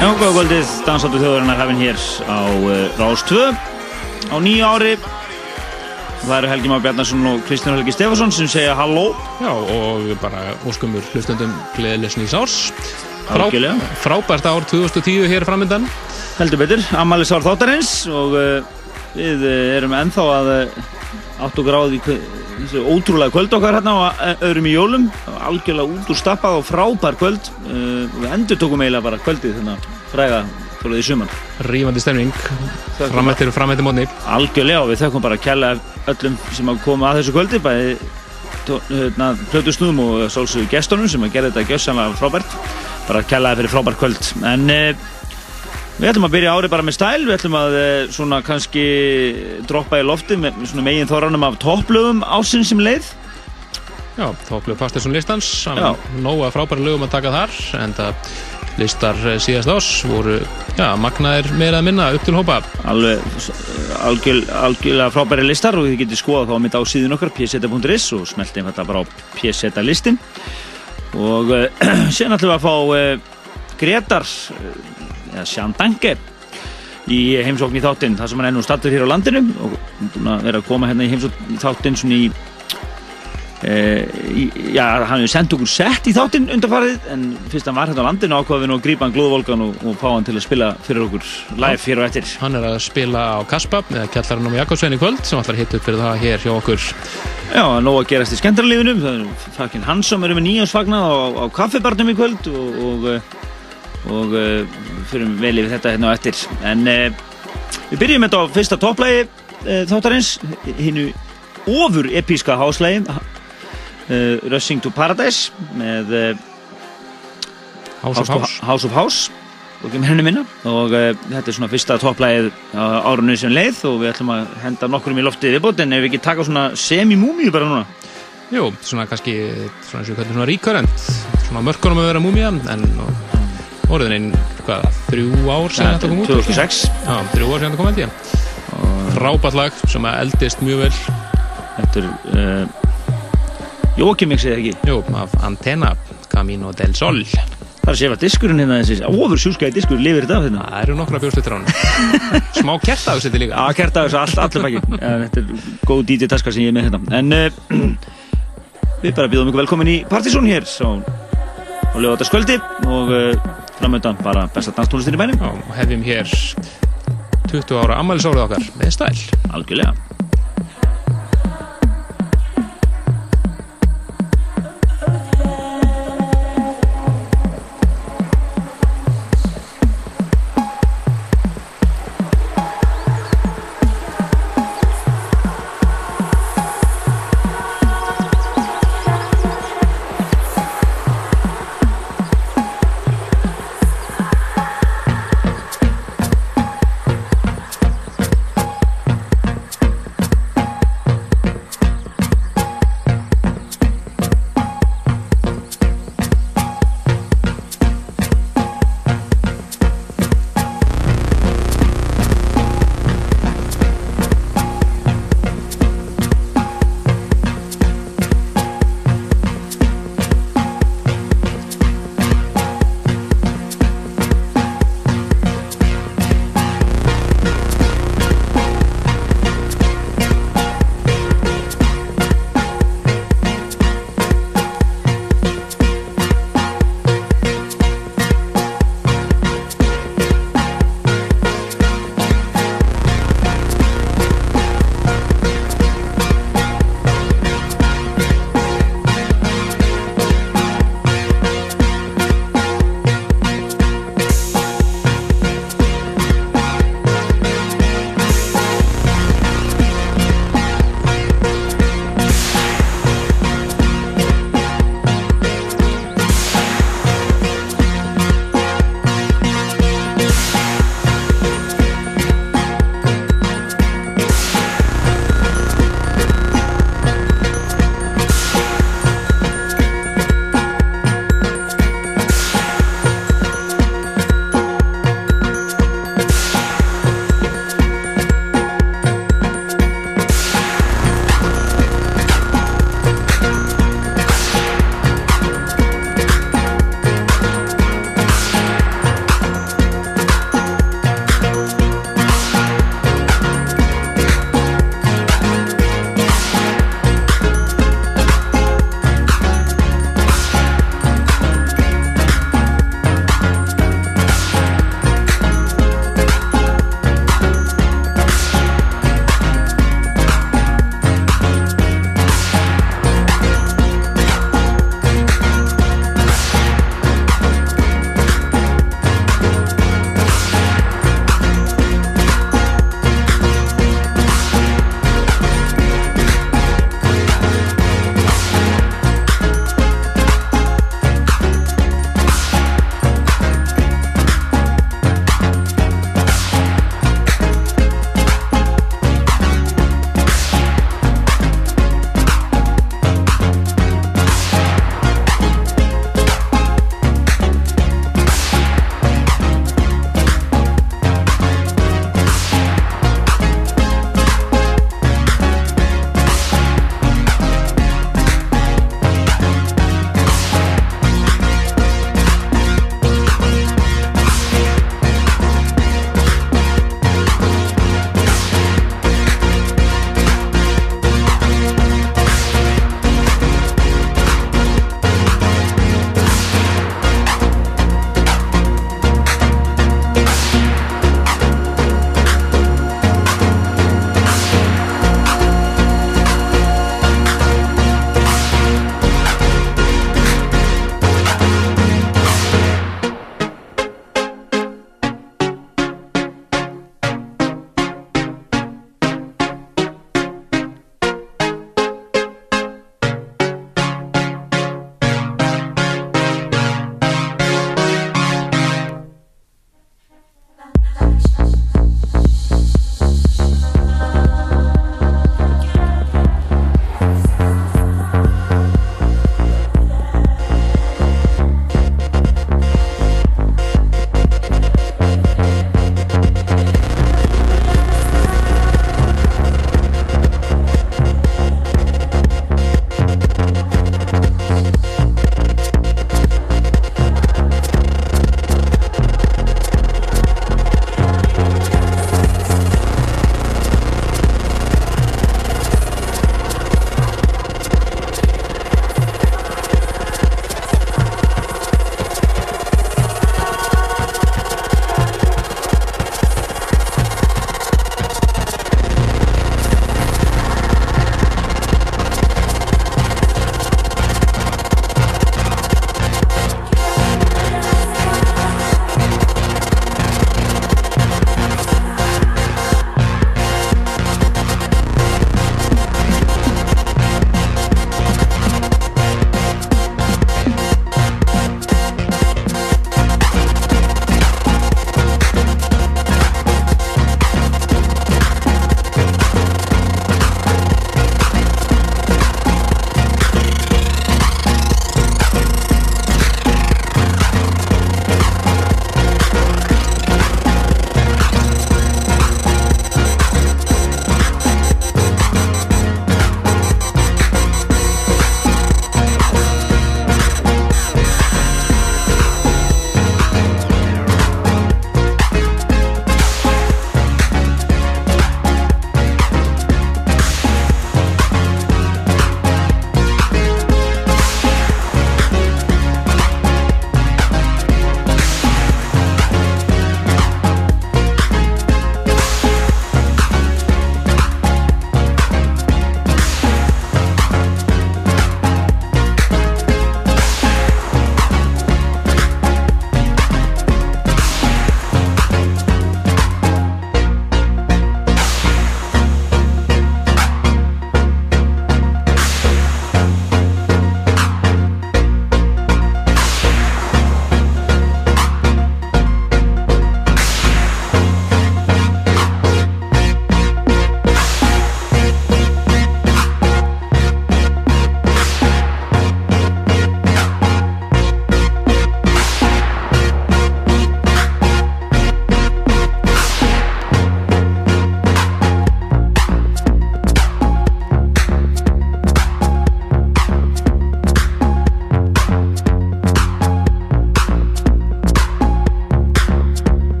Já, góða kvöldið, dansáttu þjóðurinnar hefinn hér á uh, Rás 2 á nýju ári. Það eru Helgi Már Bjarnarsson og Kristján Helgi Stefansson sem segja halló. Já, og bara óskumur hlustundum gleðilegs nýs árs. Frá, frábært ár 2010 hér framöndan. Heldur betur, ammælis ár þáttarins og uh, við uh, erum ennþá að uh, átt og gráði í þessu ótrúlega kvöld okkar hérna og uh, öðrum í jólum. Algjörlega út úr stappað og frábær kvöld. Uh, við endur tókum eiginlega bara kvöldið þennan fræga fyrir því sumar. Rífandi stemning. Framættir og framættir mótni. Algjörlega og við þökkum bara að kella öllum sem að koma að þessu kvöldi bæði hérna, plötusnúðum og sálsögur gestunum sem að gera þetta gjössanlega frábært bara að kella það fyrir frábært kvöld en uh, við ætlum að byrja árið bara með stæl við ætlum að uh, svona kannski droppa í lofti með svona megin þorranum af topplögum ásinn sem leið Já, Tóplið Pastinsson listans. Já. Nóga frábæri lögum að taka þar. En það listar eh, síðast ás voru, já, magnaðir meira að minna upp til hópa. alveg algjör, algjörlega frábæri listar og þið getið skoða þá mitt á síðun okkar pseta.is og smeltið þetta bara á pseta listin og síðan ætlum við að fá Gretar eða Sjandange í heimsókn í þáttinn þar sem hann er nú stattur hér á landinu og búin að vera að koma hérna í heimsókn í þáttinn svona í Uh, já, hann hefur sendt okkur sett í þáttinn undarfarið en fyrst hann var hérna á landinu ákvaði við nú að grípa hann glóðvolgan og, og fá hann til að spila fyrir okkur live hér og eftir Hann er að spila á Kaspa með kjallarinn á Jakobsvein í kvöld sem ætlar að hitta upp fyrir það hér hjá okkur. Já, nóg að gerast í skemmtarlífinu það er fakkin Hansson er með nýjánsfagnað á, á kaffibarnum í kvöld og, og, og uh, fyrir vel yfir þetta hérna á eftir. En uh, við byrjum þetta á fyrsta topplægi uh, þáttarins. Hinnu ofur epíska háslægi Rushing to Paradise með House of House. House. Of House. Og og þetta er svona fyrsta topplægið á árunni sem leið og við ætlum að henda nokkurum í loftið viðbót en ef við ekki taka svona semi-múmíu bara núna? Jú, svona kannski, svona eins og við kallum svona recurrent, svona mörkunum að vera múmía, en orðin einn, hvað, þrjú ár síðan þetta kom út? 2006 Já, þrjú ár síðan þetta kom held ég. Frábært lag sem að eldist mjög vel, Þetta er uh, Jókimixið ekki jú, af Antenna, Camino del Sol. Það er að sefa diskurinn hérna þessi ofur sjúskaði diskur lifir þetta af hérna Það eru nokkra hann. Smá kertaðusetti líka. að kerta þessu all, allir ja, Þetta er góð DJ taska sem ég er með hérna En uh, við bara býðum ykkur velkomin í Partizón hér á lögataskvöldi og uh, framöndan bara besta danstólistin í bænum. Og hefjum hér 20 ára ammælisárið okkar. Með stæl. Algjörlega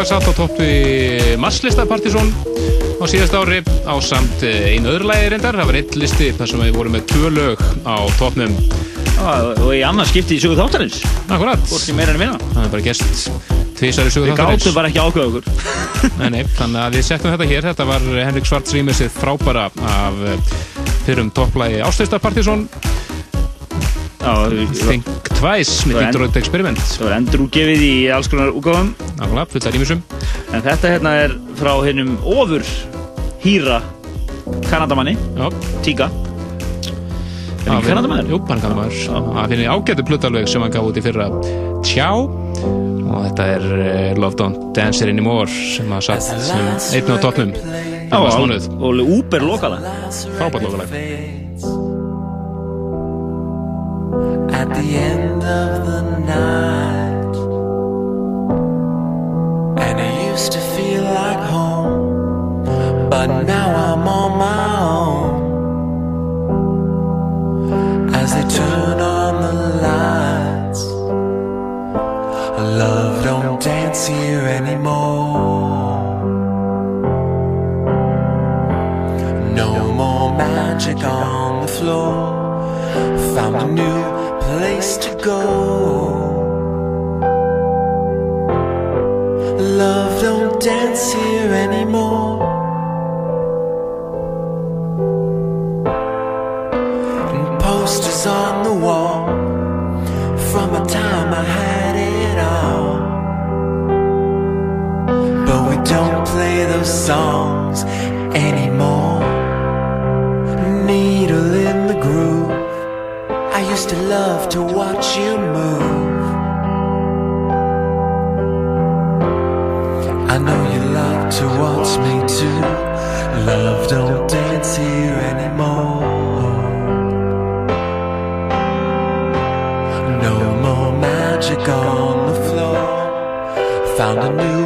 lag satt á toppi Masslista Partizón á síðast ári á samt eh, einu öðru lagi reyndar. Það var eitt listi þar sem við vorum með tvö lög á toppnum. Og í annars skipti í sögu þáttarins. Akkurat. Það er bara gæst tvísar í sögu þáttarins. Við gáttum bara ekki ákveða okkur. nei, nei, þannig að við settum þetta hér. Þetta var Henrik Svarts rýmisið frábara af eh, fyrrum topplægi Áslista Partizón. Think Twice með Detroit Experiment. Það var endur útgefið í alls konar útgáðum. Nákvæmlega, fullt af rýmisum. En þetta hérna er frá hennum ofur hýra Kanadamanni, Tíka. Er hann Kanadamæður? Jú, hann Kanadamæður. Það finnir ágættu pluttalveg sem hann gaf út í fyrra Tjá og þetta er uh, Love Don't Dance Anymore sem að satt sem einn á tóknum Já, og Uber lokala Frábært lokala anymore. Needle in the groove. I used to love to watch you move. I know you love to watch me too. Love don't dance here anymore. No more magic on the floor. Found a new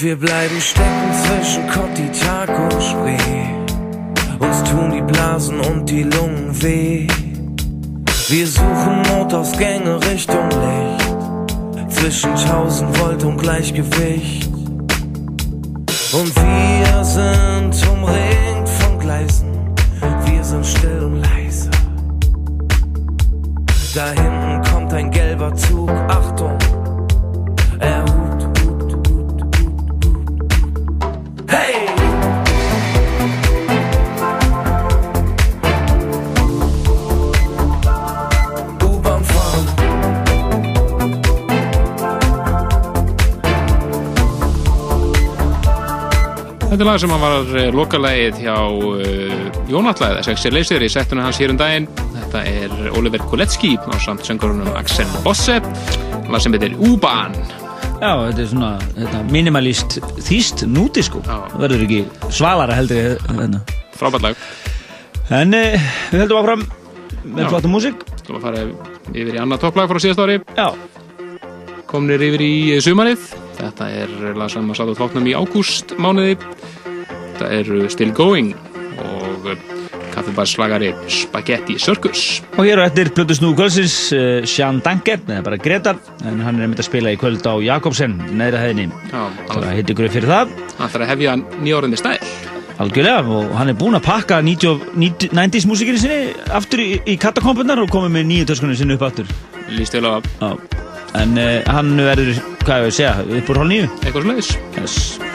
Wir bleiben stecken zwischen Kotti, Tag und Spree. Uns tun die Blasen und die Lungen weh. Wir suchen Notausgänge Richtung Licht. Zwischen 1000 Volt und Gleichgewicht. Und wir sind umringt von Gleisen. Wir sind still und leise. Da hinten kommt ein gelber Zug. Achtung, Þetta er lag sem var eh, lokalægið hjá uh, eh, Jónallæðið, sexi leysir í settuna hans hér um daginn. Þetta er Oliver Koletski á samt söngurunum Axel Bosse, lag sem heitir U-Bahn. Já, þetta er svona þetta, minimalist þýst núdisko. Það verður ekki svalara heldur en Frábært lag. En uh, við heldum áfram með flottu músík. Þú erum að fara yfir í annað topplag frá síðast ári. Já. Komnir yfir í sumarið. Þetta er lag sem að satt á tóknum í ágúst mánuði Þetta eru Still Going og eh, kaffebarslagari Spaghetti Circus. Og hér á eftir Plutus Nú Kvölsins uh, Sján Danke, eða bara Gretar, en hann er myndið að spila í kvöld á Jakobsen, neðra hæðinni. Það hittir ykkur fyrir það. Hann þarf að hefja nýjórandi stæl. Algjörlega, og hann er búinn að pakka 90's músikinu sinni aftur í, í katakompunar og komið með nýju törskunni sinni upp aftur. Lýst á það. En uh, hann verður, hvað ég vil segja, upp úr hálf nýju. Eitthvað sluðis. Yes.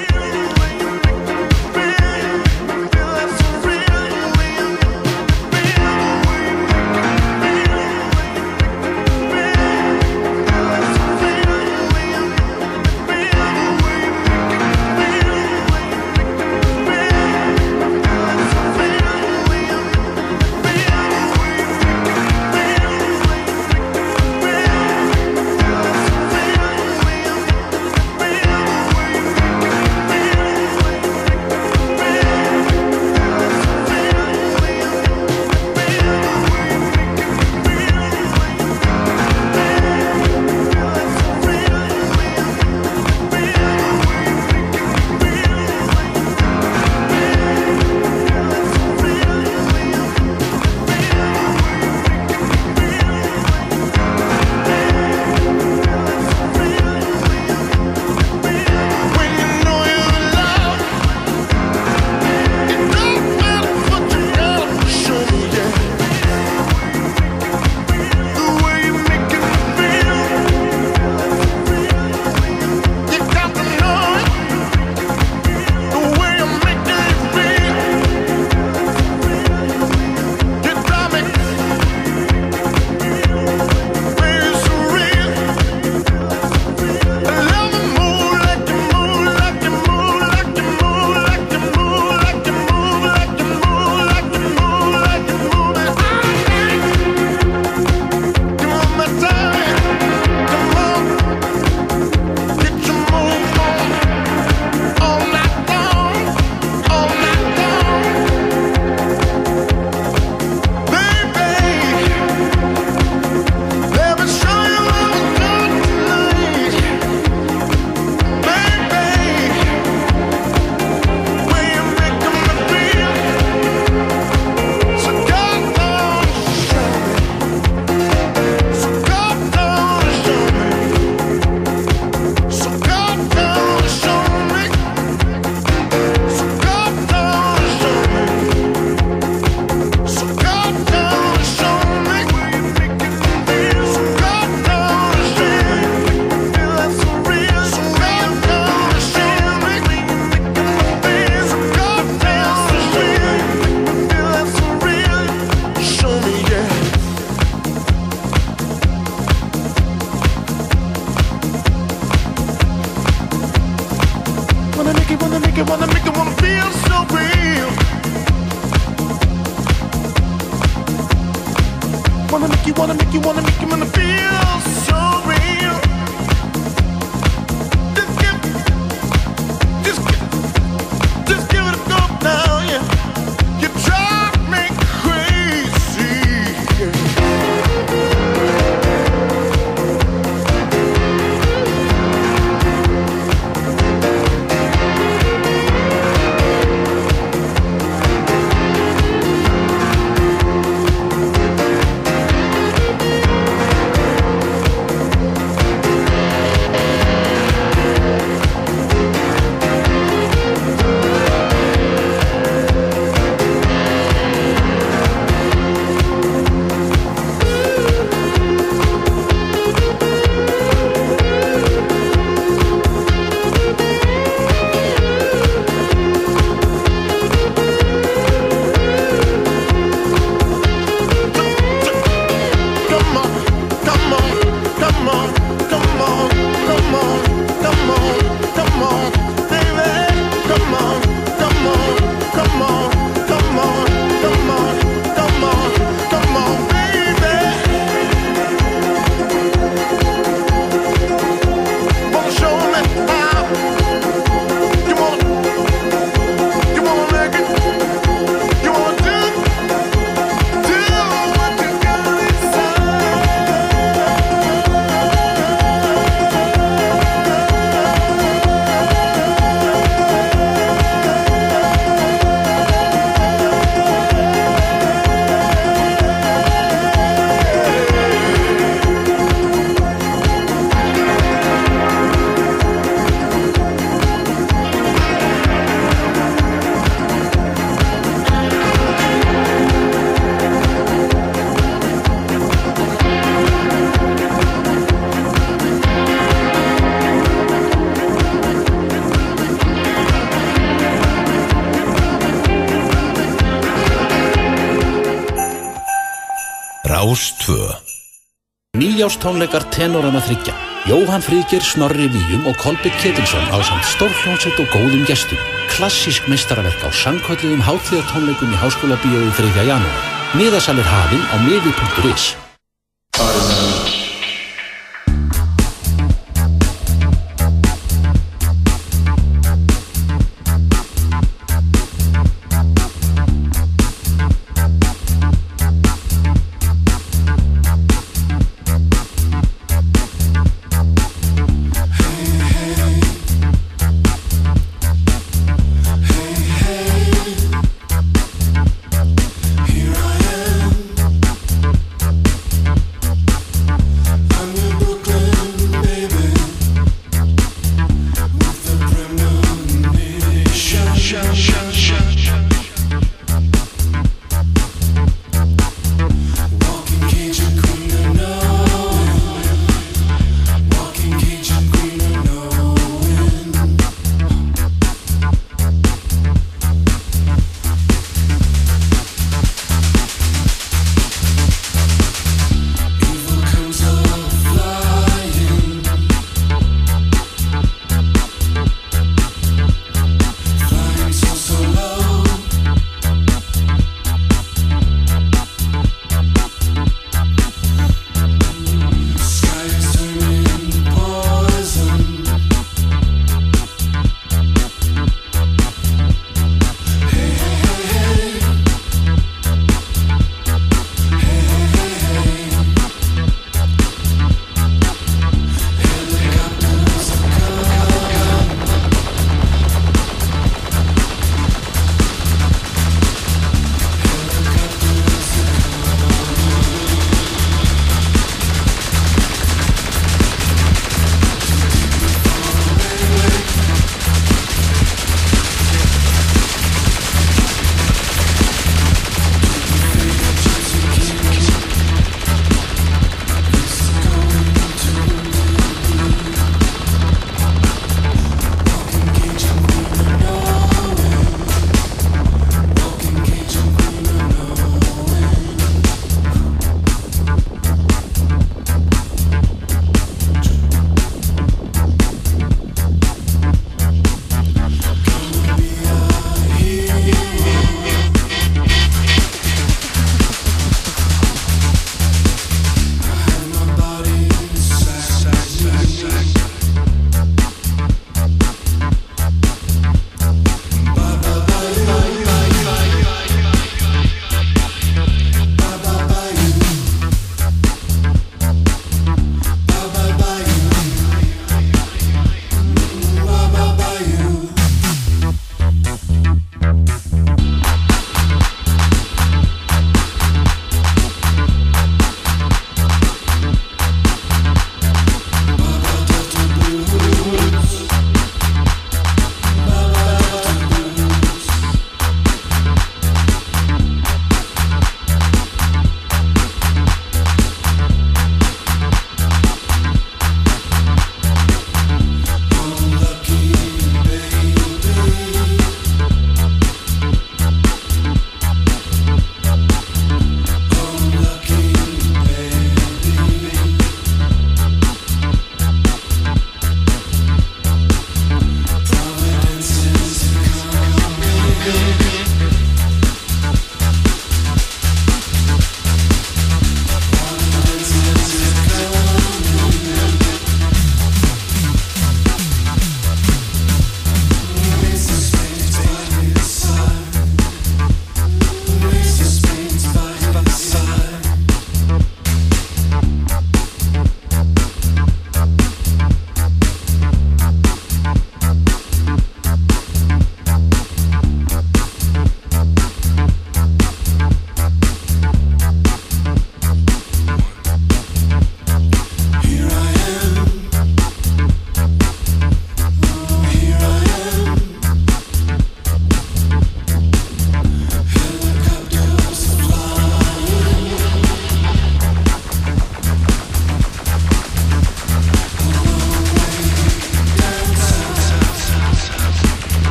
Nýjástónleikar tenorana þryggja. Jóhann Fríðger, Snorri Víum og Kolbjörn Ketilsson á samt stórflónsett og góðum gestum. Klassísk meistaraverk á sangkvöldluðum hátíðatónleikum í Háskóla Bíói 3. janúar. Miðasalir hafinn á miði.is.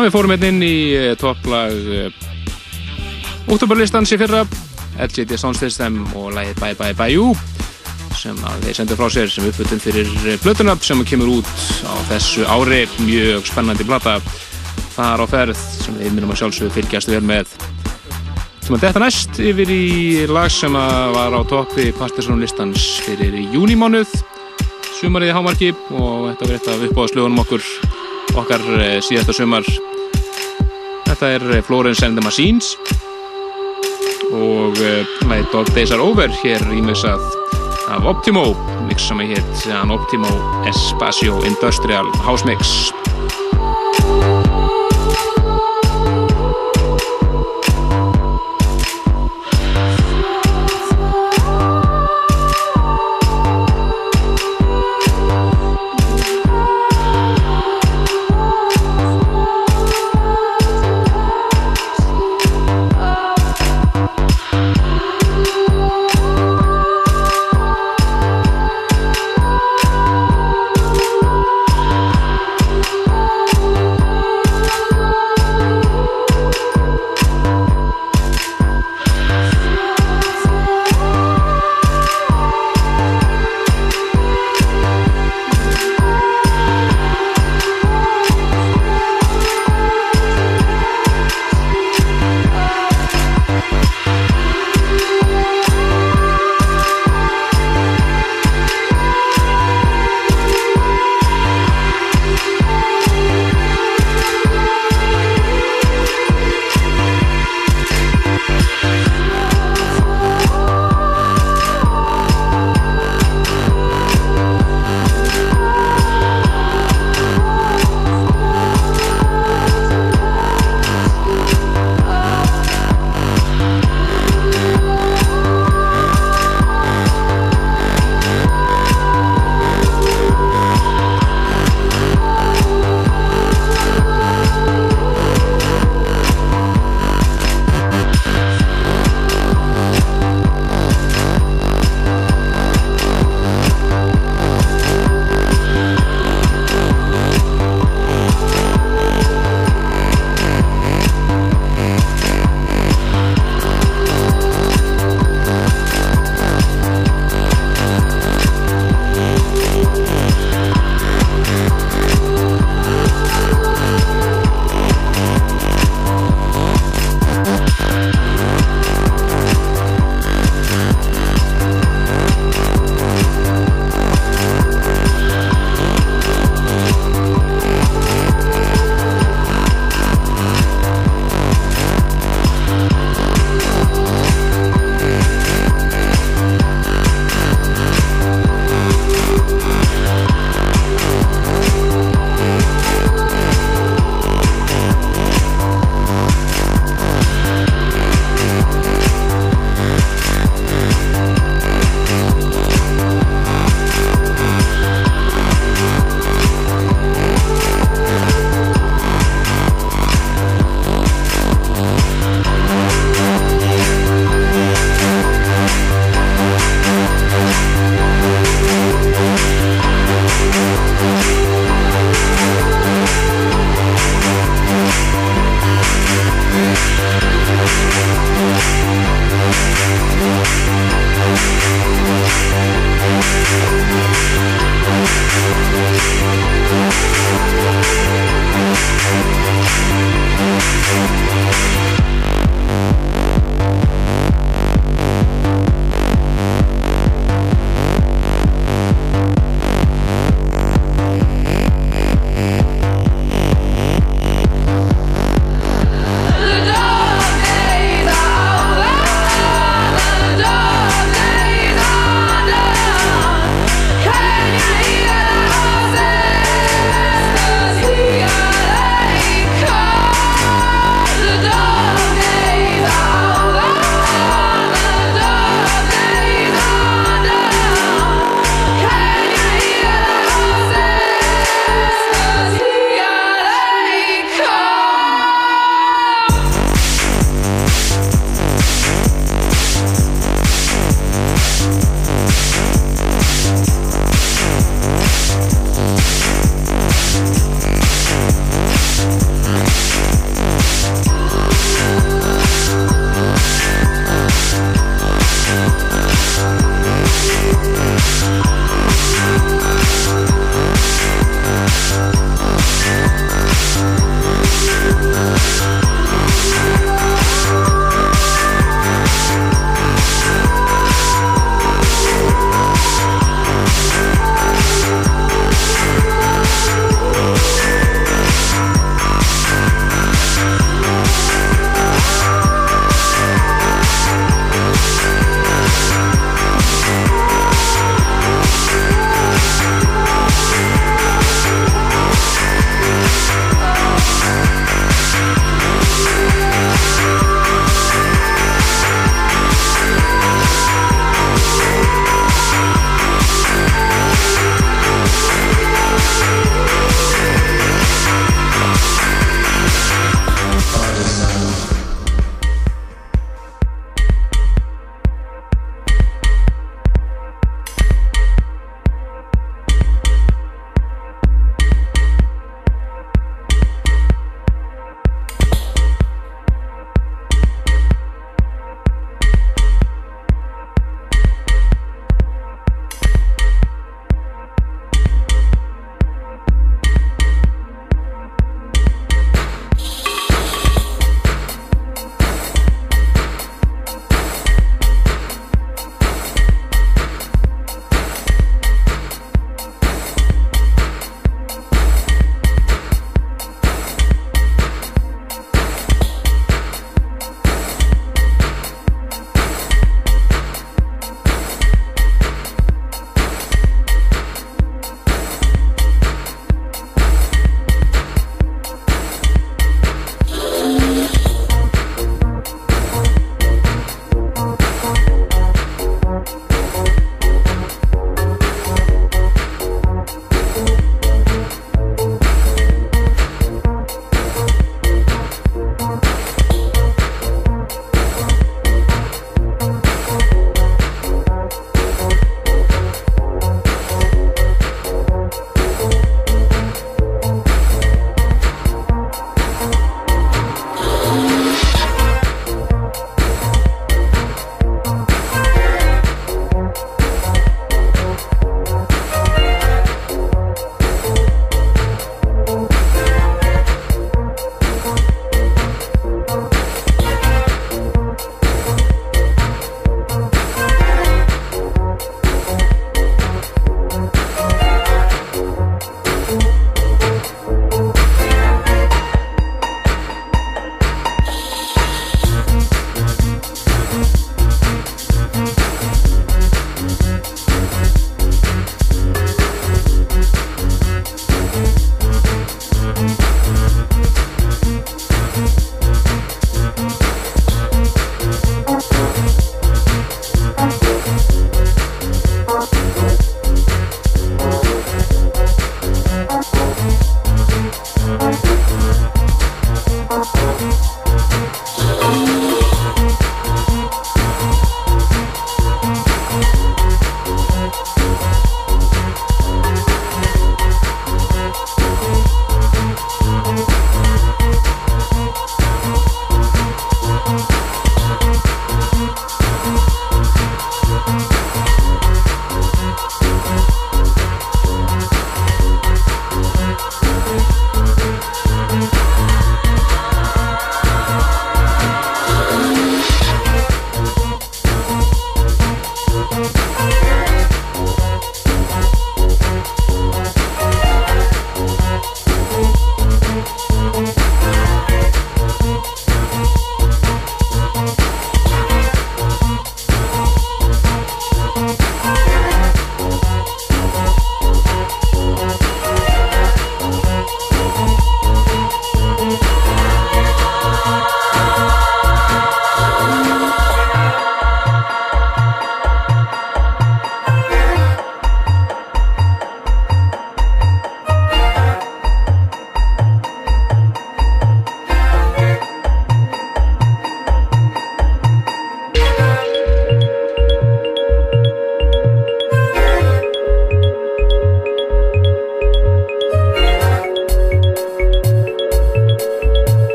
Ná, við fórum hérna inn í uh, topplag uh, Óttúbarlistans í fyrra. LGD Sound System og lægið Bye Bye Bye You sem þeir sendu frá sér sem uppvöldun fyrir blötuna sem kemur út á þessu ári. Mjög spennandi blata þar á ferð sem við minnum að sjálfsögðu fylgjast vel með. Þetta næst yfir í lag sem var á toppi Partisanlistans fyrir júnimánuð sumarið í Hámarki og þetta var eitt af uppáðslögunum okkur okkar eh, síðasta sumar þetta er eh, Florence and the Machines. Og læði uh, Dog Days Are Over hér ímessað af Optimo mix sem hétt Optimo Espacio Industrial House Mix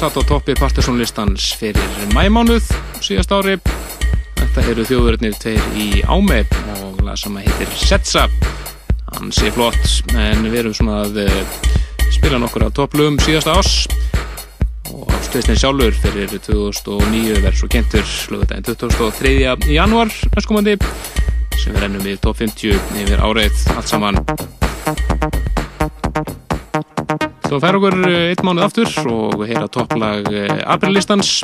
satt á toppi partysónlistans fyrir mæmánuð síðast ári. Þetta eru þjóðverðnir tveir í Áme og lag sem heitir Setsa. Hann sé flott en við erum svona að eh, spila nokkur af topplugum síðasta ás og Stveistin sjálfur fyrir 2009 verður svo kentur slugðardaginn 2003. januar næstkomandi sem við rennum í top 50 yfir árið allt saman. Svo fær okkur eh, einn mánuð aftur og heyra topplag eh, aprilistans.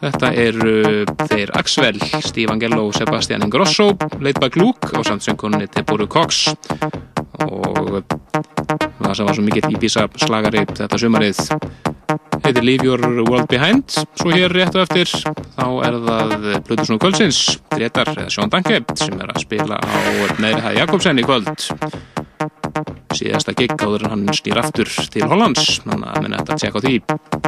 Þetta eru þeir Axwell, Steve Angelo og Sebastian Ingrosso, by Luke og samtsöngunni Teboru Cox. Og það sem var svo mikill Ibiza slagari þetta sumarið heitir Leave Your World Behind. Svo hér rétt og eftir þá er það Plutusnú Kvöldsins Gretar Sjón Danke sem er að spila á neðri hæði Jakobsen í kvöld síðasta gig áður en hann snýr aftur til Hollands. Þannig að minna þetta að tjekka á því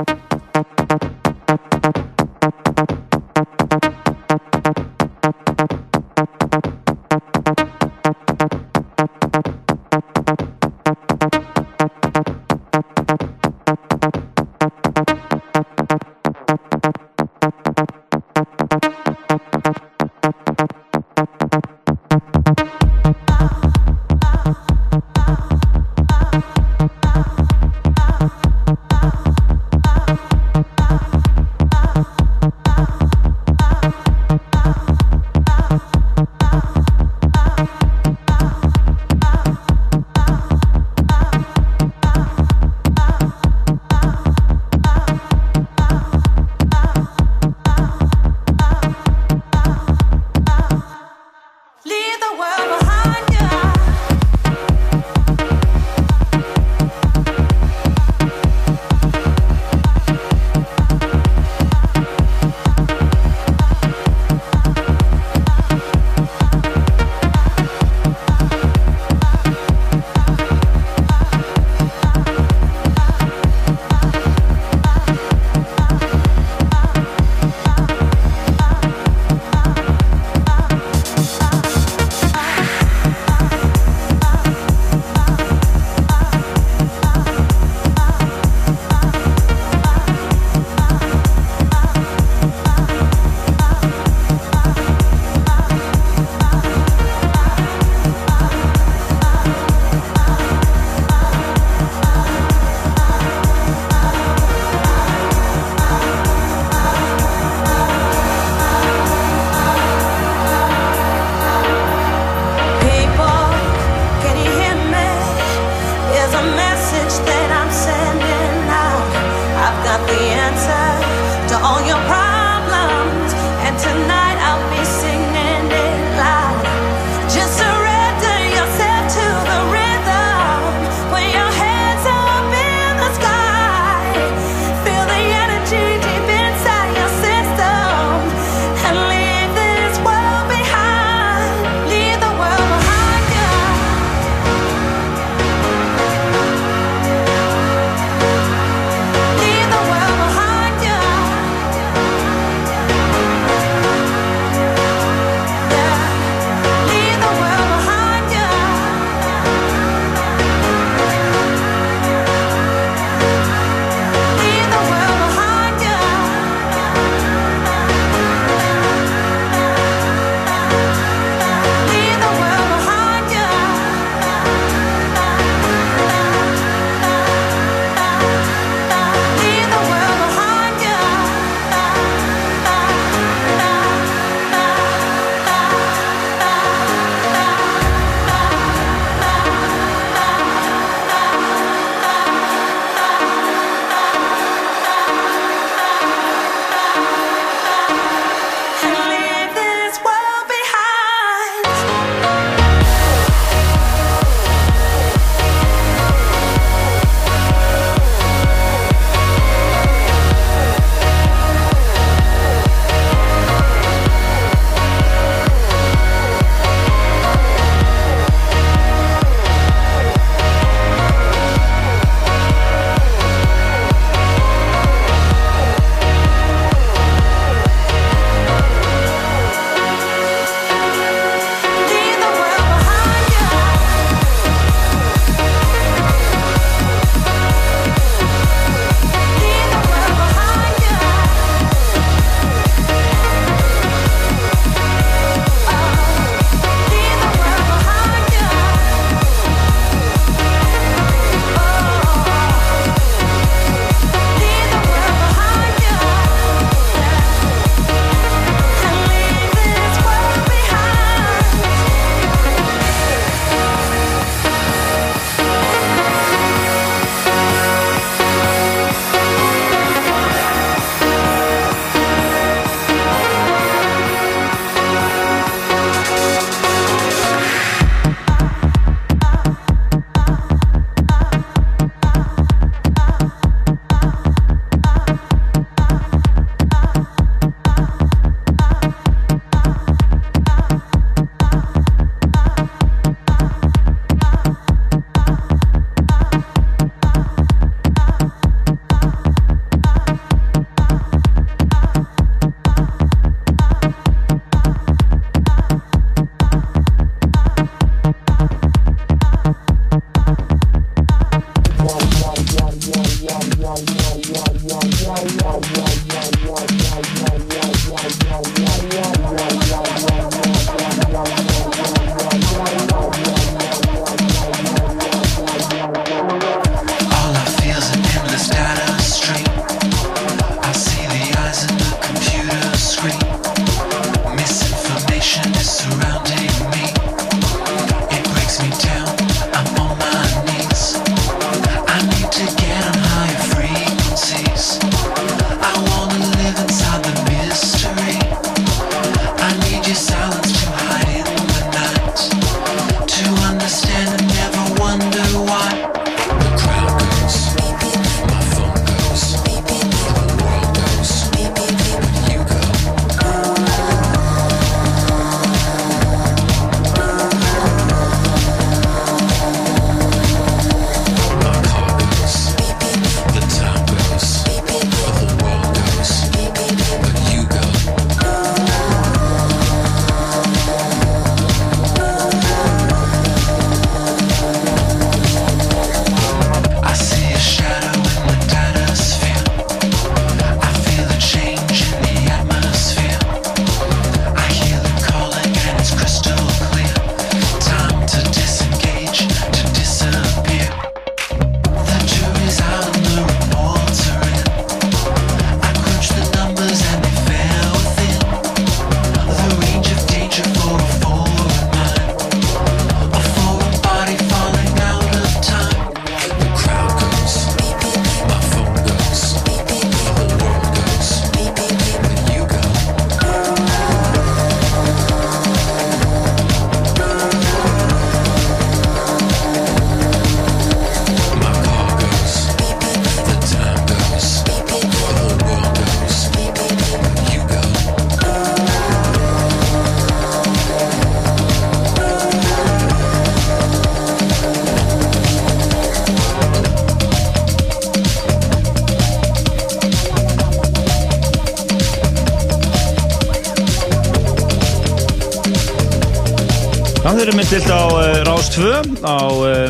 þau eru mistilt á uh, Rás 2 á uh,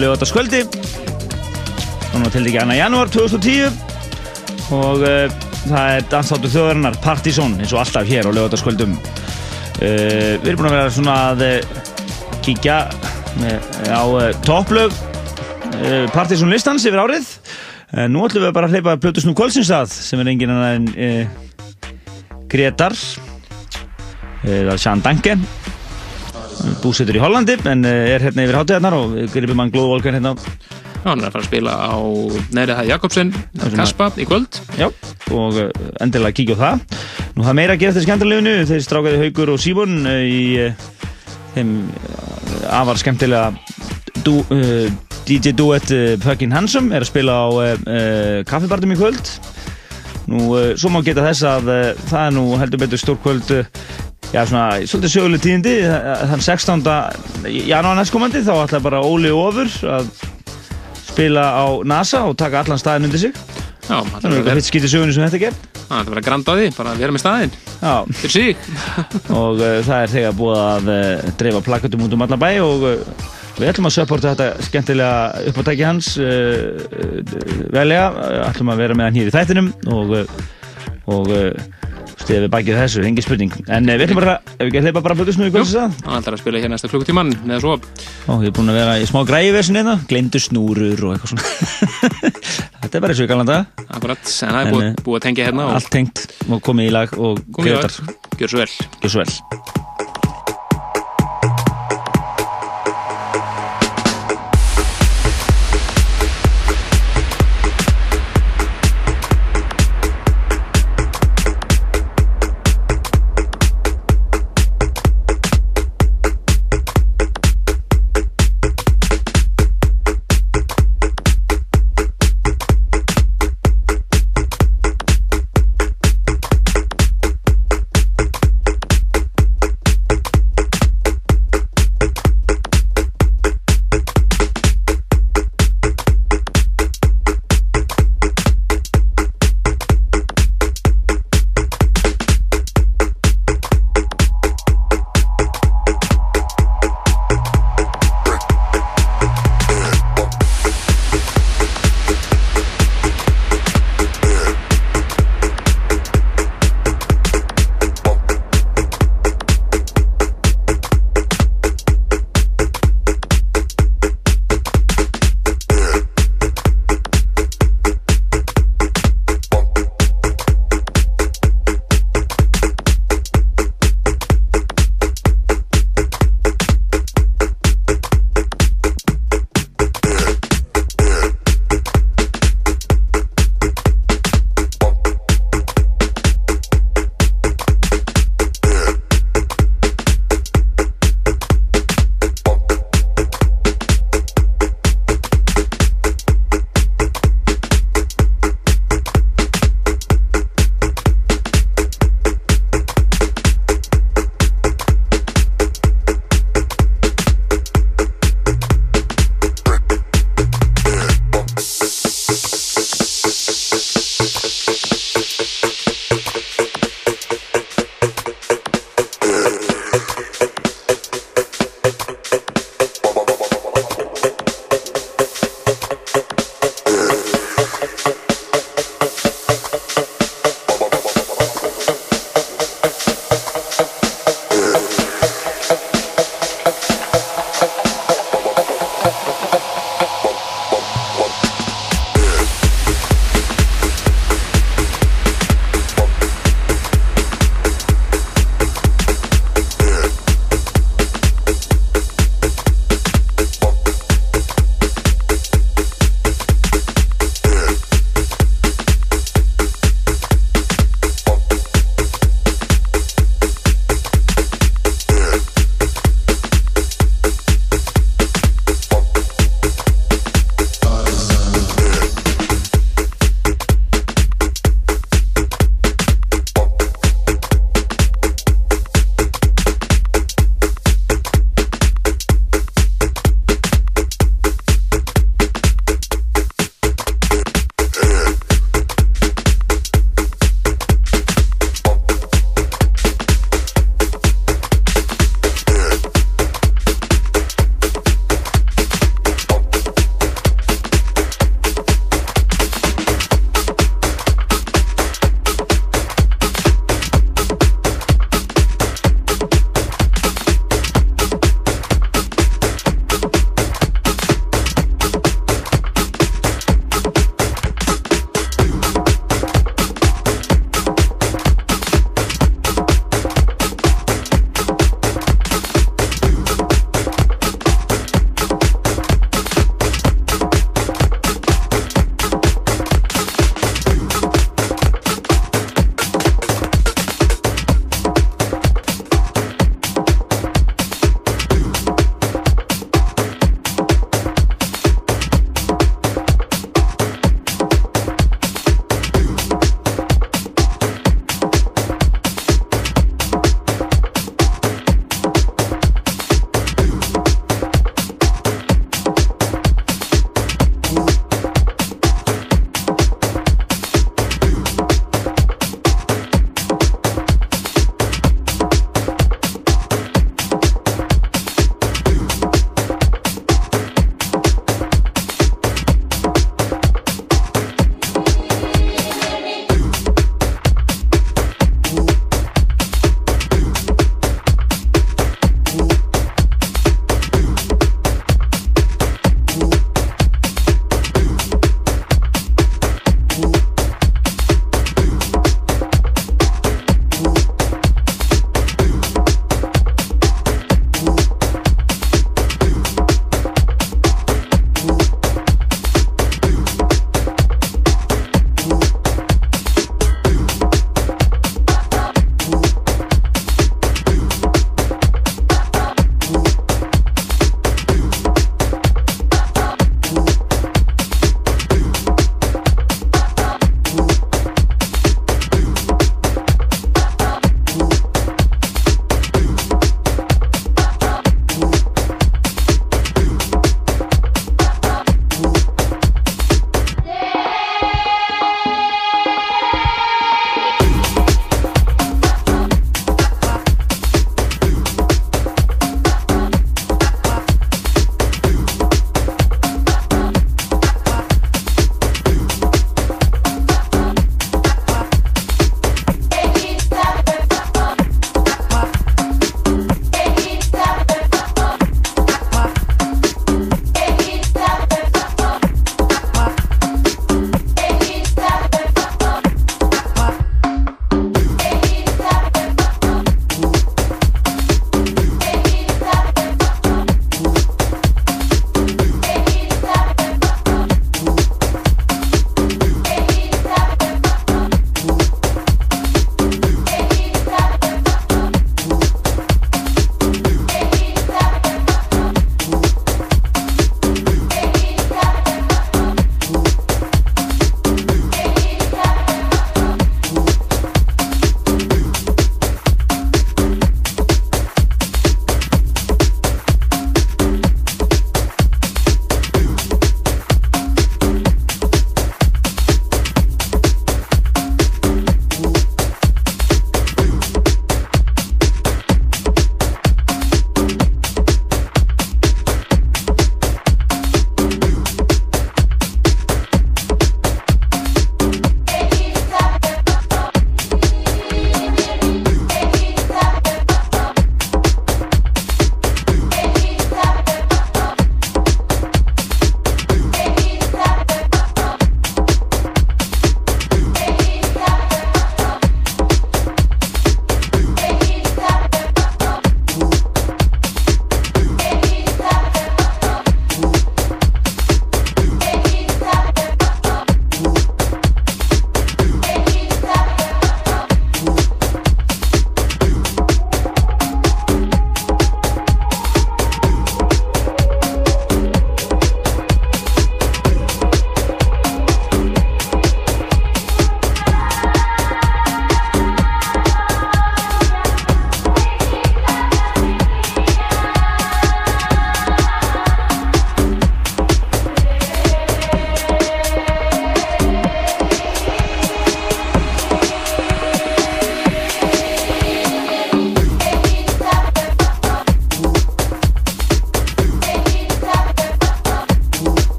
lögataskvöldi þannig að til ekki annar janúar 2010 og uh, það er dansáttu þjóðarinnar Partizón eins og alltaf hér á lögataskvöldum við erum búin að vera svona að kíkja á topplög Partizón listans yfir árið. Nú ætlum við bara að hleypa Plutusnú Kolsinsstað sem er engin annar en Gretar eða Sján Danke búsettur í Hollandi en eh, er hérna yfir hátíðarnar og við gripum hann glóðvolkan hérna Já, hann er að fara að spila á Neiri Hæð Jakobsen Kaspa í kvöld. Já, og eh, endilega kíkja á það. Nú það meira að gera þetta skemmtilegunu þeir strákaði Haugur og Síbon eh, í þeim afar skemmtilega du, uh, DJ duet uh, Puckin Hansum er að spila á uh, kaffibartum í kvöld. Nú svo má geta þess að það er nú heldur betur stór kvöld uh, Já, svona, svolítið söguleg tíðindi, þann 16. janúar næstkomandi þá ætla bara Óli Ofur að spila á NASA og taka allan staðin undir sig. Já, Það er eitthvað hitt skýtið sögunni sem þetta ger. hann ætlar að vera grand á því, bara að vera með staðinn Já, fyrir sig og uh, það er þegar búið að uh, dreifa plakatum út um allan bæ og uh, við ætlum að supporta þetta skemmtilega uppátæki hans velja, ætlum að vera með hann hér í þættinum og, og stiðið við bakið þessu, engin spurning. En uh, við ætlum bara, ef við að hleypa bara blutusnú í kvöldsins að? hann ætlar að spila hér næsta klukkutíman eða svo Ó, ég er búinn að vera í smá græðiversin hérna, glemdu snúrur og eitthvað svona. Þetta er bara eins og í galanda, akkurat, en það er búið, eh, búið að tengja hérna og allt tengt og komið í lag og greitar, gjör svo vel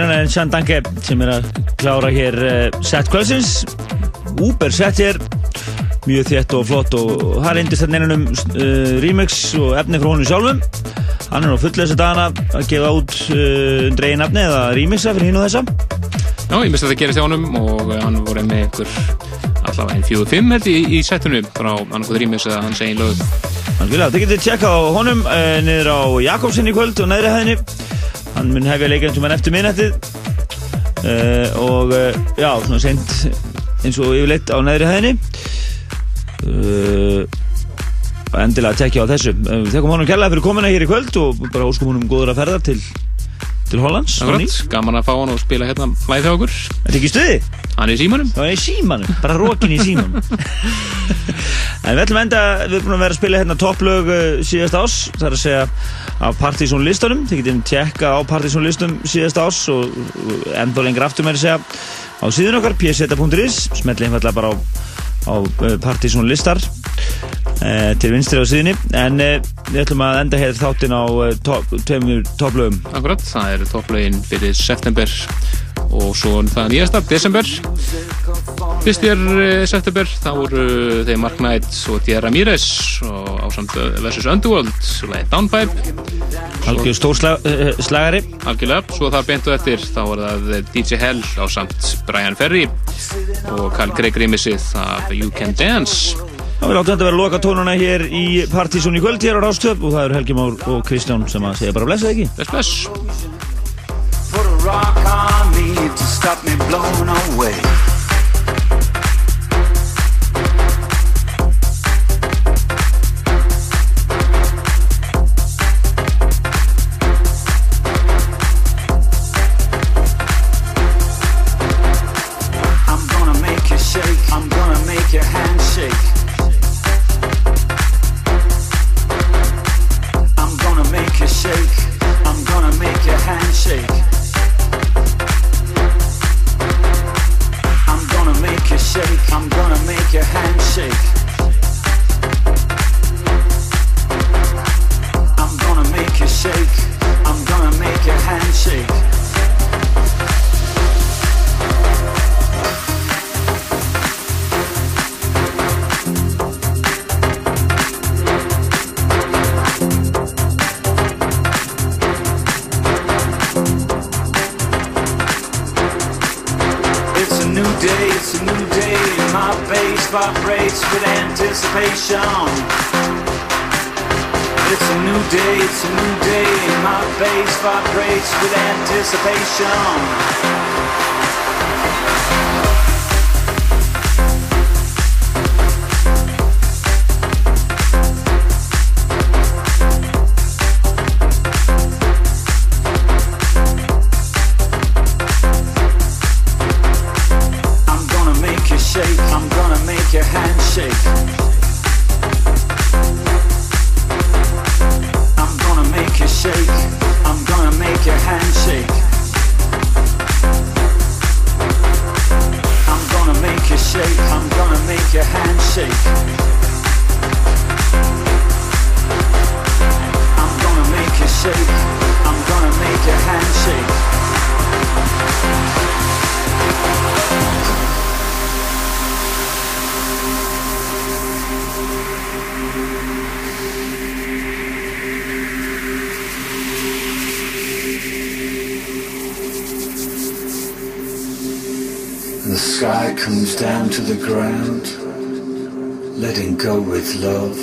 engin annar en Sjandanke sem er að klára hér uh, set kvöldsins. Uber set hér. Mjög þétt og flott og það reyndist þetta einanum uh, remix og efni frá honum sjálfum. Hann er á fullu þessu dagana að gefa út uh, undir eigin efni eða remixa fyrir hinn og þessa. Já, ég misti að það gerist hjá honum og hann voru með ykkur allavega einn fjóðu fimm held í, í setinu frá annarkoð rýmis eða hans einn lög. Algjörlega, þið getið tjekka á honum uh, niður á Jakobsen í kvöld og neðri hæðinni hann mun hefja leikinn sem hann eftir minnettið uh, og uh, já, svona sent eins og yfirleitt á neðri hæðinni. Uh, endilega tekja á þessu. Þekkum honum kærlega fyrir komuna hér í kvöld og bara óskum honum góður að ferða til til Hollands gaman að fá hann og spila hérna live hjá okkur. Þetta er ekki stuði? Hann er í símanum. Það er í símanum, bara rókin í símanum. En við ætlum enda, við erum búin að vera að spila hérna topplög síðast ás Það er að segja af Partizón listunum Þið getum tjekka á Partizón listum síðast ás og enda lengur aftur með að segja á síðun okkar pseta.is smetli einfallega bara á, á uh, Partizón listar uh, til vinstri á síðunni. En uh, við ætlum að enda hér þáttinn á tveimur topplögum. Akkurat, það eru topplögin fyrir september og svo það nýjasta, desember. Fyrst er eh, september, þá voru þeir Mark Knight og Tierra Ramírez og ásamt versus Underworld leiði Downpipe Algjör stór slag, uh, slagari. Algjörlega, svo þar beintu eftir þá var það DJ Hell ásamt Brian Ferry og Carl Greg Grimmisið af You Can Dance. Já, við láttum þetta vera loka tónuna hér í Partizón í kvöld hér á Rástöp og það eru Helgi Már og Kristján sem að segja bara blessa ekki. Bless, bless love.